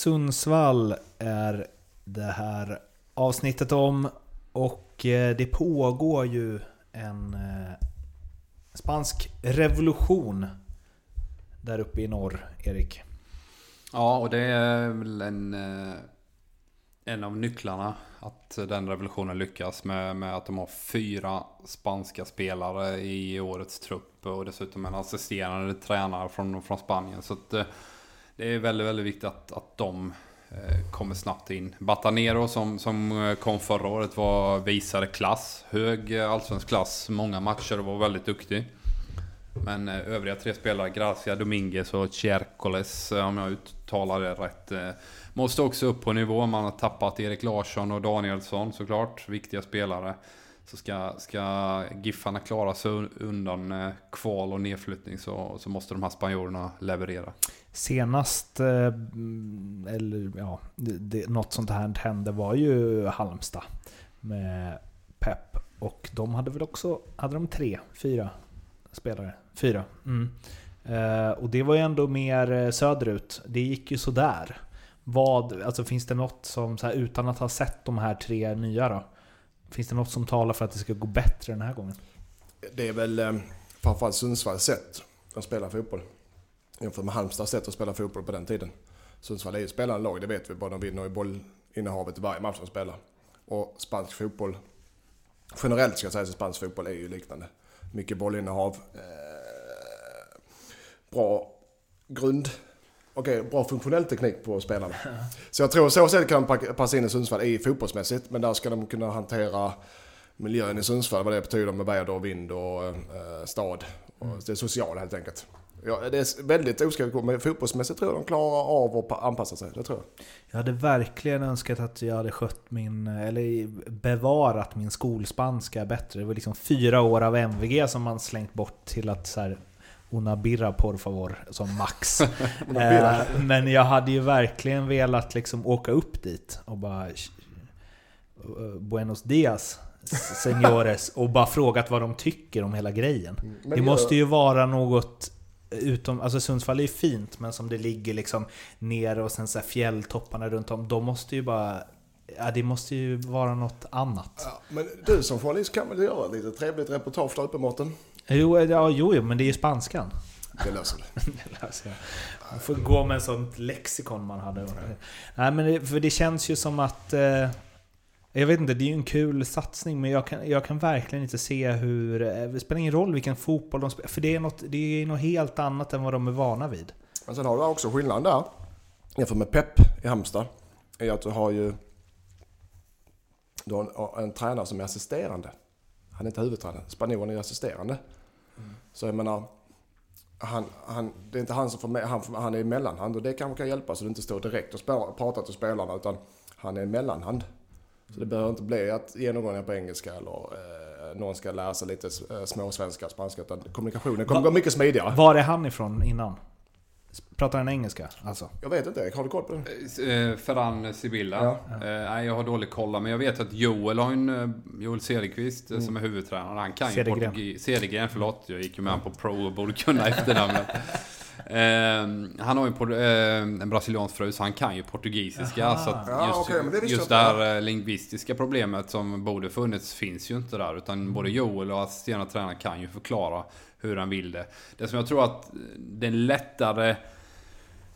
Sundsvall är det här avsnittet om och eh, det pågår ju en eh, spansk revolution där uppe i norr, Erik. Ja, och det är väl en, eh, en av nycklarna att den revolutionen lyckas med, med att de har fyra spanska spelare i årets trupp och dessutom en assisterande tränare från, från Spanien. Så att, det är väldigt, väldigt viktigt att, att de eh, kommer snabbt in. Batanero som, som eh, kom förra året var, visade klass. Hög eh, allsvensk klass, många matcher och var väldigt duktig. Men övriga tre spelare, Gracia, Dominguez och Cercoles om jag uttalar det rätt, måste också upp på nivå. Man har tappat Erik Larsson och Danielsson såklart, viktiga spelare. Så ska, ska Giffarna klara sig undan eh, kval och nedflyttning så, så måste de här spanjorerna leverera. Senast, eh, eller ja, det, något sånt här hände var ju Halmstad med Pep. Och de hade väl också, hade de tre, fyra spelare? Fyra. Mm. Eh, och det var ju ändå mer söderut. Det gick ju sådär. Vad, alltså finns det något som, så här, utan att ha sett de här tre nya då? Finns det något som talar för att det ska gå bättre den här gången? Det är väl eh, framförallt Sundsvalls sätt att spela fotboll jämfört med Halmstads sätt att spela fotboll på den tiden. Sundsvall är ju ett spelande lag, det vet vi. Bara de vinner i bollinnehavet i varje match de spelar. Och spansk fotboll, generellt ska jag säga, så spansk fotboll är ju liknande. Mycket bollinnehav, eh, bra grund, okej, bra funktionell teknik på spelarna. Så jag tror så sätt kan passa in i Sundsvall i fotbollsmässigt, men där ska de kunna hantera miljön i Sundsvall, vad det betyder med väder och vind och eh, stad. Och det sociala helt enkelt. Ja, det är väldigt oskrivet men fotbollsmässigt tror jag de klarar av att anpassa sig. Det tror jag. Jag hade verkligen önskat att jag hade skött min, eller bevarat min skolspanska bättre. Det var liksom fyra år av MVG som man slängt bort till att så här, Una birra por favor, som max. eh, men jag hade ju verkligen velat liksom åka upp dit och bara... Buenos dias, senores. Och bara frågat vad de tycker om hela grejen. Mm, det måste ju vara något utom, alltså Sundsvall är ju fint, men som det ligger liksom nere och sen så fjälltopparna runt om. De måste ju bara... Ja, det måste ju vara något annat. Ja, men du som journalist kan väl göra lite trevligt reportage där uppe Mårten? Jo, ja, jo, jo, men det är ju spanskan. Det löser det. det löser jag. Man får gå med sånt lexikon man hade. Nej, men det, för det känns ju som att... Eh, jag vet inte, det är ju en kul satsning men jag kan, jag kan verkligen inte se hur... Eh, det spelar ingen roll vilken fotboll de spelar, för det är, något, det är något helt annat än vad de är vana vid. Men sen har du också skillnaden där, jämfört med Pep i Halmstad, är att du har ju du har en, en tränare som är assisterande. Han är inte huvudtränare, spanjoren är assisterande. Mm. Så jag menar, han, han, det är inte han som får med, han, han är mellanhand och det kanske kan hjälpa så du inte står direkt och pratar till spelarna utan han är en mellanhand. Så det behöver inte bli att genomgångar på engelska eller eh, någon ska lära sig lite eh, småsvenska, spanska. Utan kommunikationen kommer gå mycket smidigare. Var är han ifrån innan? Pratar han engelska alltså? Jag vet inte, har du koll på det? Eh, Ferran Sibilla. Ja. Eh, nej, jag har dålig koll men jag vet att Joel har en... Eh, Joel Cederqvist mm. som är huvudtränare. Han kan ju portugis... Cedergren, förlåt. Jag gick ju med på pro och borde kunna efternamnet. Eh, han har ju eh, en brasiliansk fru så han kan ju portugisiska. Aha. Så ja, just, okay, det just det här eh, lingvistiska problemet som borde funnits finns ju inte där. Utan mm. både Joel och assisterande tränaren kan ju förklara hur han vill det. Det som jag tror att det är lättare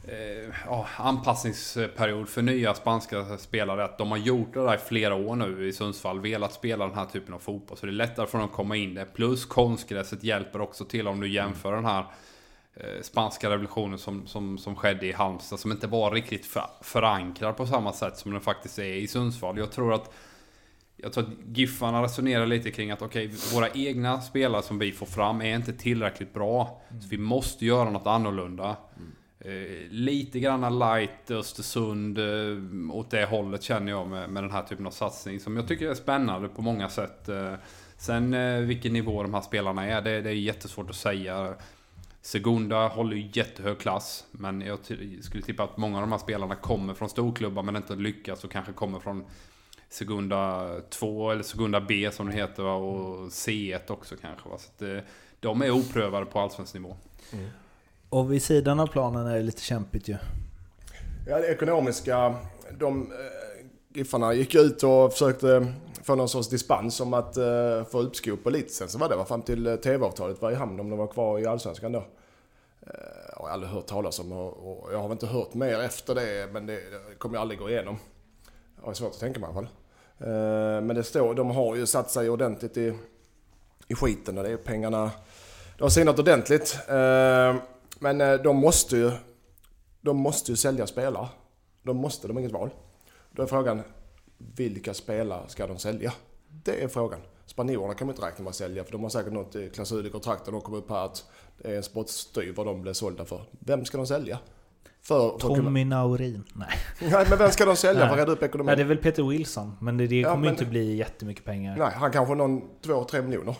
eh, anpassningsperiod för nya spanska spelare att de har gjort det där i flera år nu i Sundsvall. Velat spela den här typen av fotboll. Så det är lättare för dem att komma in det. Plus konstgräset hjälper också till om du jämför den här Eh, spanska revolutionen som, som, som skedde i Halmstad som inte var riktigt för, förankrad på samma sätt som den faktiskt är i Sundsvall. Jag tror att jag tror att Giffarna resonerar lite kring att okej, okay, våra egna spelare som vi får fram är inte tillräckligt bra. Mm. Så vi måste göra något annorlunda. Mm. Eh, lite granna light Östersund eh, åt det hållet känner jag med, med den här typen av satsning som jag tycker är spännande på många sätt. Eh, sen eh, vilken nivå de här spelarna är, det, det är jättesvårt att säga. Segunda håller ju jättehög klass. Men jag skulle tippa att många av de här spelarna kommer från storklubbar men inte lyckas och kanske kommer från Segunda 2 eller Segunda B som det heter och C1 också kanske. Så att, eh, de är oprövade på allsvensk nivå. Mm. Och vid sidan av planen är det lite kämpigt ju. Ja, det ekonomiska. De eh, Giffarna gick ut och försökte få någon sorts dispens om att eh, få uppskov på elitsen. Så var det var fram till eh, TV-avtalet var i hamn om de var kvar i Allsvenskan då. Eh, jag har aldrig hört talas om och, och jag har väl inte hört mer efter det men det, det kommer jag aldrig gå igenom. Jag har svårt att tänka mig i alla fall. Eh, men det står, de har ju satt sig ordentligt i, i skiten och det är pengarna. De har sinat ordentligt. Eh, men eh, de måste ju, de måste ju sälja spelare. De måste, de har inget val. Då är frågan, vilka spelare ska de sälja? Det är frågan. Spanjorerna kan man inte räkna med att sälja för de har säkert något klausul i kontraktet. De kommer upp här att det är en spottstyv vad de blir sålda för. Vem ska de sälja? För, för Tommy kunna... Naurin? Nej. Nej, men vem ska de sälja för att rädda upp ekonomin? Ja, det är väl Peter Wilson. Men det, det ja, kommer men... inte bli jättemycket pengar. Nej, han kanske någon två, tre miljoner.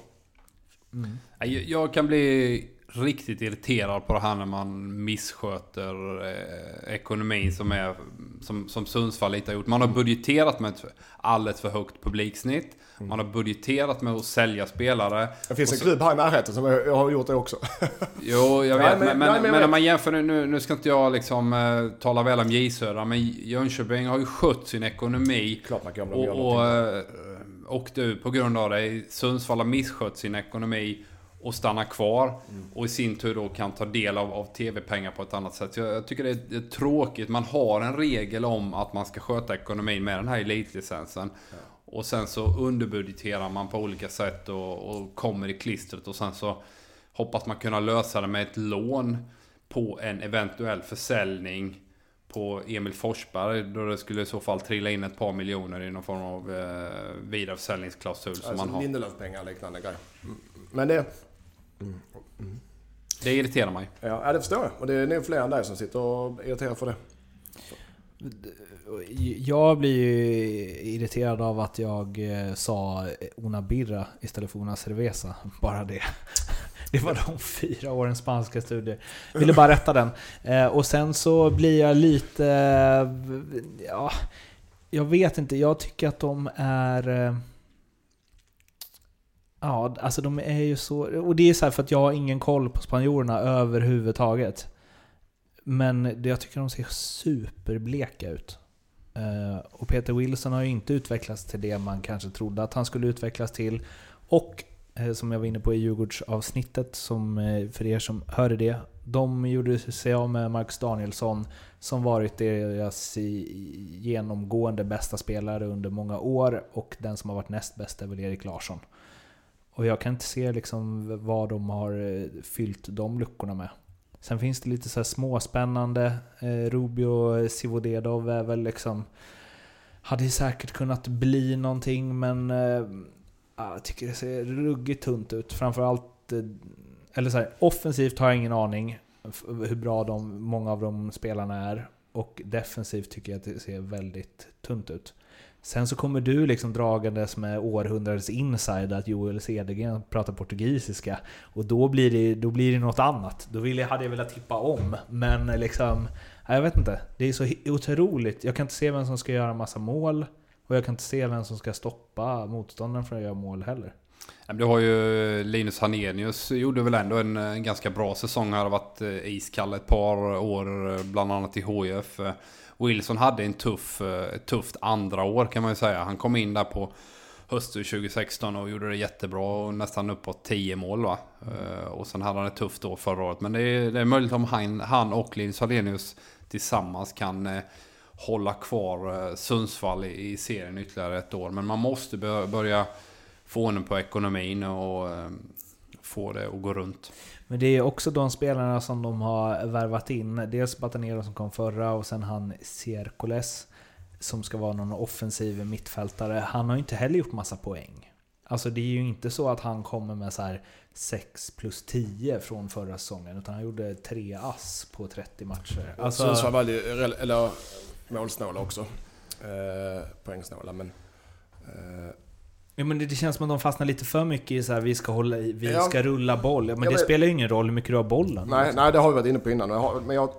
Mm. Jag kan bli riktigt irriterad på det här när man missköter eh, ekonomin som, är, som, som Sundsvall lite har gjort. Man har budgeterat med ett alldeles för högt publiksnitt. Mm. Man har budgeterat med att sälja spelare. Det finns en klubb här i närheten som har gjort det också. jo, jag vet. Nej, men, men, nej, men, men när man jämför nu, nu ska inte jag liksom uh, tala väl om J Södra, men Jönköping har ju skött sin ekonomi. Klart man kan och, och uh, åkte ut på grund av det. Sundsvall har misskött sin ekonomi och stanna kvar. Mm. Och i sin tur då kan ta del av, av tv-pengar på ett annat sätt. Jag, jag tycker det är, det är, tråkigt. Man har en regel om att man ska sköta ekonomin med den här elitlicensen. Ja. Och sen så underbudgeterar man på olika sätt och, och, kommer i klistret. Och sen så hoppas man kunna lösa det med ett lån på en eventuell försäljning på Emil Forsberg. Då det skulle i så fall trilla in ett par miljoner i någon form av eh, vidareförsäljningsklausul. Alltså som man har. Lindelöf-pengar liknande grej. Men det, Mm. Mm. Det irriterar mig. Ja, det förstår jag. Och det är nog fler än dig som sitter och irriterar för det. Jag blir ju irriterad av att jag eh, sa Una Birra istället för Una Cerveza. Bara det. Det var de fyra årens spanska studier. Ville bara rätta den. Eh, och sen så blir jag lite... Ja, jag vet inte. Jag tycker att de är... Ja, alltså de är ju så... Och det är så för att jag har ingen koll på spanjorerna överhuvudtaget. Men jag tycker de ser superbleka ut. Eh, och Peter Wilson har ju inte utvecklats till det man kanske trodde att han skulle utvecklas till. Och eh, som jag var inne på i Djurgårdsavsnittet, som, eh, för er som hörde det. De gjorde sig av med Marcus Danielsson, som varit deras genomgående bästa spelare under många år. Och den som har varit näst bäst är väl Erik Larsson. Och jag kan inte se liksom vad de har eh, fyllt de luckorna med. Sen finns det lite så här småspännande. Eh, Rubio eh, Sivodedov är väl liksom... Hade säkert kunnat bli någonting men... Eh, ah, jag tycker det ser ruggigt tunt ut. Framförallt... Eh, eller så här, offensivt har jag ingen aning hur bra de, många av de spelarna är. Och defensivt tycker jag att det ser väldigt tunt ut. Sen så kommer du liksom dragandes med århundradets inside att Joel Cedergren pratar portugisiska. Och då blir det, då blir det något annat. Då vill jag, hade jag velat tippa om. Men liksom, jag vet inte. Det är så otroligt. Jag kan inte se vem som ska göra massa mål. Och jag kan inte se vem som ska stoppa motståndaren från att göra mål heller. Du har ju Linus Hanenius gjorde väl ändå en, en ganska bra säsong. Han har varit eh, iskall ett par år, eh, bland annat i HIF. Wilson hade en tuff, eh, tufft andra år kan man ju säga. Han kom in där på hösten 2016 och gjorde det jättebra och nästan uppåt 10 mål va. Mm. Och sen hade han ett tufft år förra året. Men det är, det är möjligt om han, han och Linus Hallenius tillsammans kan eh, hålla kvar eh, Sundsvall i, i serien ytterligare ett år. Men man måste börja få ordning på ekonomin och eh, få det att gå runt. Men det är också de spelarna som de har värvat in. Dels Batanero som kom förra och sen han Cercoles som ska vara någon offensiv mittfältare. Han har ju inte heller gjort massa poäng. Alltså det är ju inte så att han kommer med så här 6 plus 10 från förra säsongen. Utan han gjorde 3 ass på 30 matcher. Alltså, Sundsvall var eller målsnåla också. Eh, poängsnåla men... Ja, men det, det, känns som att de fastnar lite för mycket i så här, vi ska, hålla, vi ja. ska rulla boll. Men ja, det men, spelar ju ingen roll hur mycket du har bollen. Nej, nej det har vi varit inne på innan. Men jag,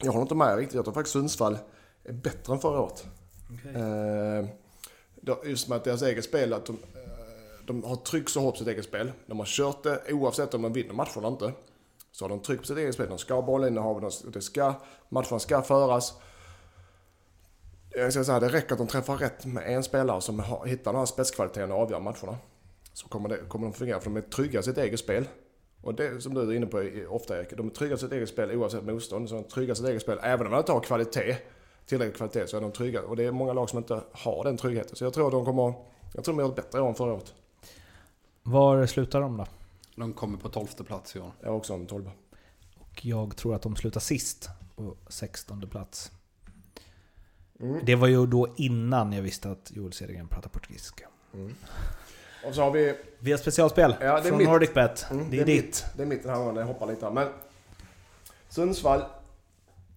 jag håller inte med riktigt. Jag tror faktiskt Sundsvall är bättre än förra året. Okay. Eh, just med att deras eget spel, att de, eh, de har tryckt så hårt på sitt eget spel. De har kört det oavsett om de vinner matchen eller inte. Så har de tryck på sitt eget spel. De ska ha bollinnehav, det ska, matcherna ska föras. Jag ska säga, det räcker att de träffar rätt med en spelare som hittar den här spetskvaliteten och avgör matcherna. Så kommer, det, kommer de fungera, för de är trygga i sitt eget spel. Och det som du är inne på ofta Erik, de är trygga i sitt eget spel oavsett motstånd. Så de är trygga i sitt eget spel, även om de inte har kvalitet, tillräcklig kvalitet, så är de trygga. Och det är många lag som inte har den tryggheten. Så jag tror att de kommer, jag tror de gör ett bättre år än förra året. Var slutar de då? De kommer på tolfte plats i år. Jag har också en tolva. Och jag tror att de slutar sist på sextonde plats. Mm. Det var ju då innan jag visste att Joel Cedergren pratar portugisiska. Mm. Och så har vi... Vi har specialspel ja, från mitt. NordicBet. Mm, det är, det är ditt. Mitt, det är mitt den här gången, jag hoppar lite här. Men Sundsvall,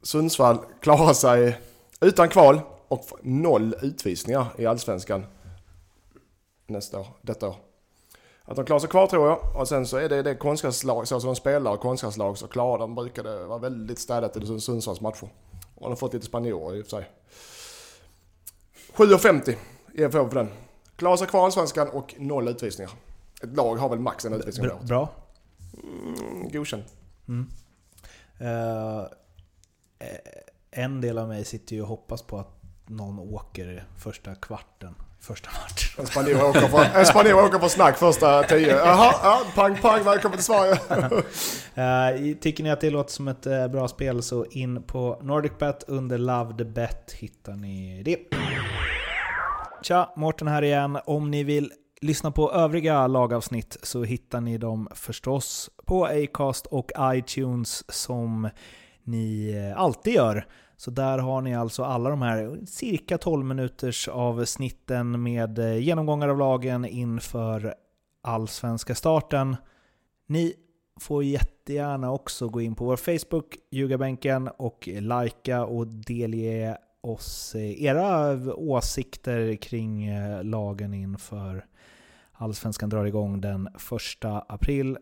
Sundsvall klarar sig utan kval och noll utvisningar i Allsvenskan nästa år, detta år. Att de klarar sig kvar tror jag. Och sen så är det det konstgräslag, så som de spelar konstgräslag så klarar de, brukar det vara väldigt städat i Sundsvalls matcher. Och de har fått lite spanjorer i och för sig. 7,50 är på den. Klarar sig kvar i Allsvenskan och noll utvisningar. Ett lag har väl max en utvisning Bra. bra. Mm, godkänd. Mm. Uh, en del av mig sitter ju och hoppas på att någon åker första kvarten första matchen. En spanjor åker, en spanjor åker på snack första tio. Jaha, ja, pang pang, välkommen till Sverige. uh, tycker ni att det låter som ett uh, bra spel så in på NordicBet under Love the Bet hittar ni det. Tja, Mårten här igen. Om ni vill lyssna på övriga lagavsnitt så hittar ni dem förstås på Acast och iTunes som ni eh, alltid gör. Så där har ni alltså alla de här cirka 12 minuters avsnitten med eh, genomgångar av lagen inför allsvenska starten. Ni får jättegärna också gå in på vår Facebook, Ljugarbänken, och likea och delge oss eh, era åsikter kring eh, lagen inför Allsvenskan drar igång den 1 april.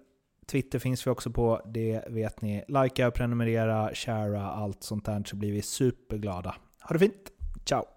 Twitter finns vi också på, det vet ni. Likea, prenumerera, sharea, allt sånt där så blir vi superglada. Ha det fint! Ciao!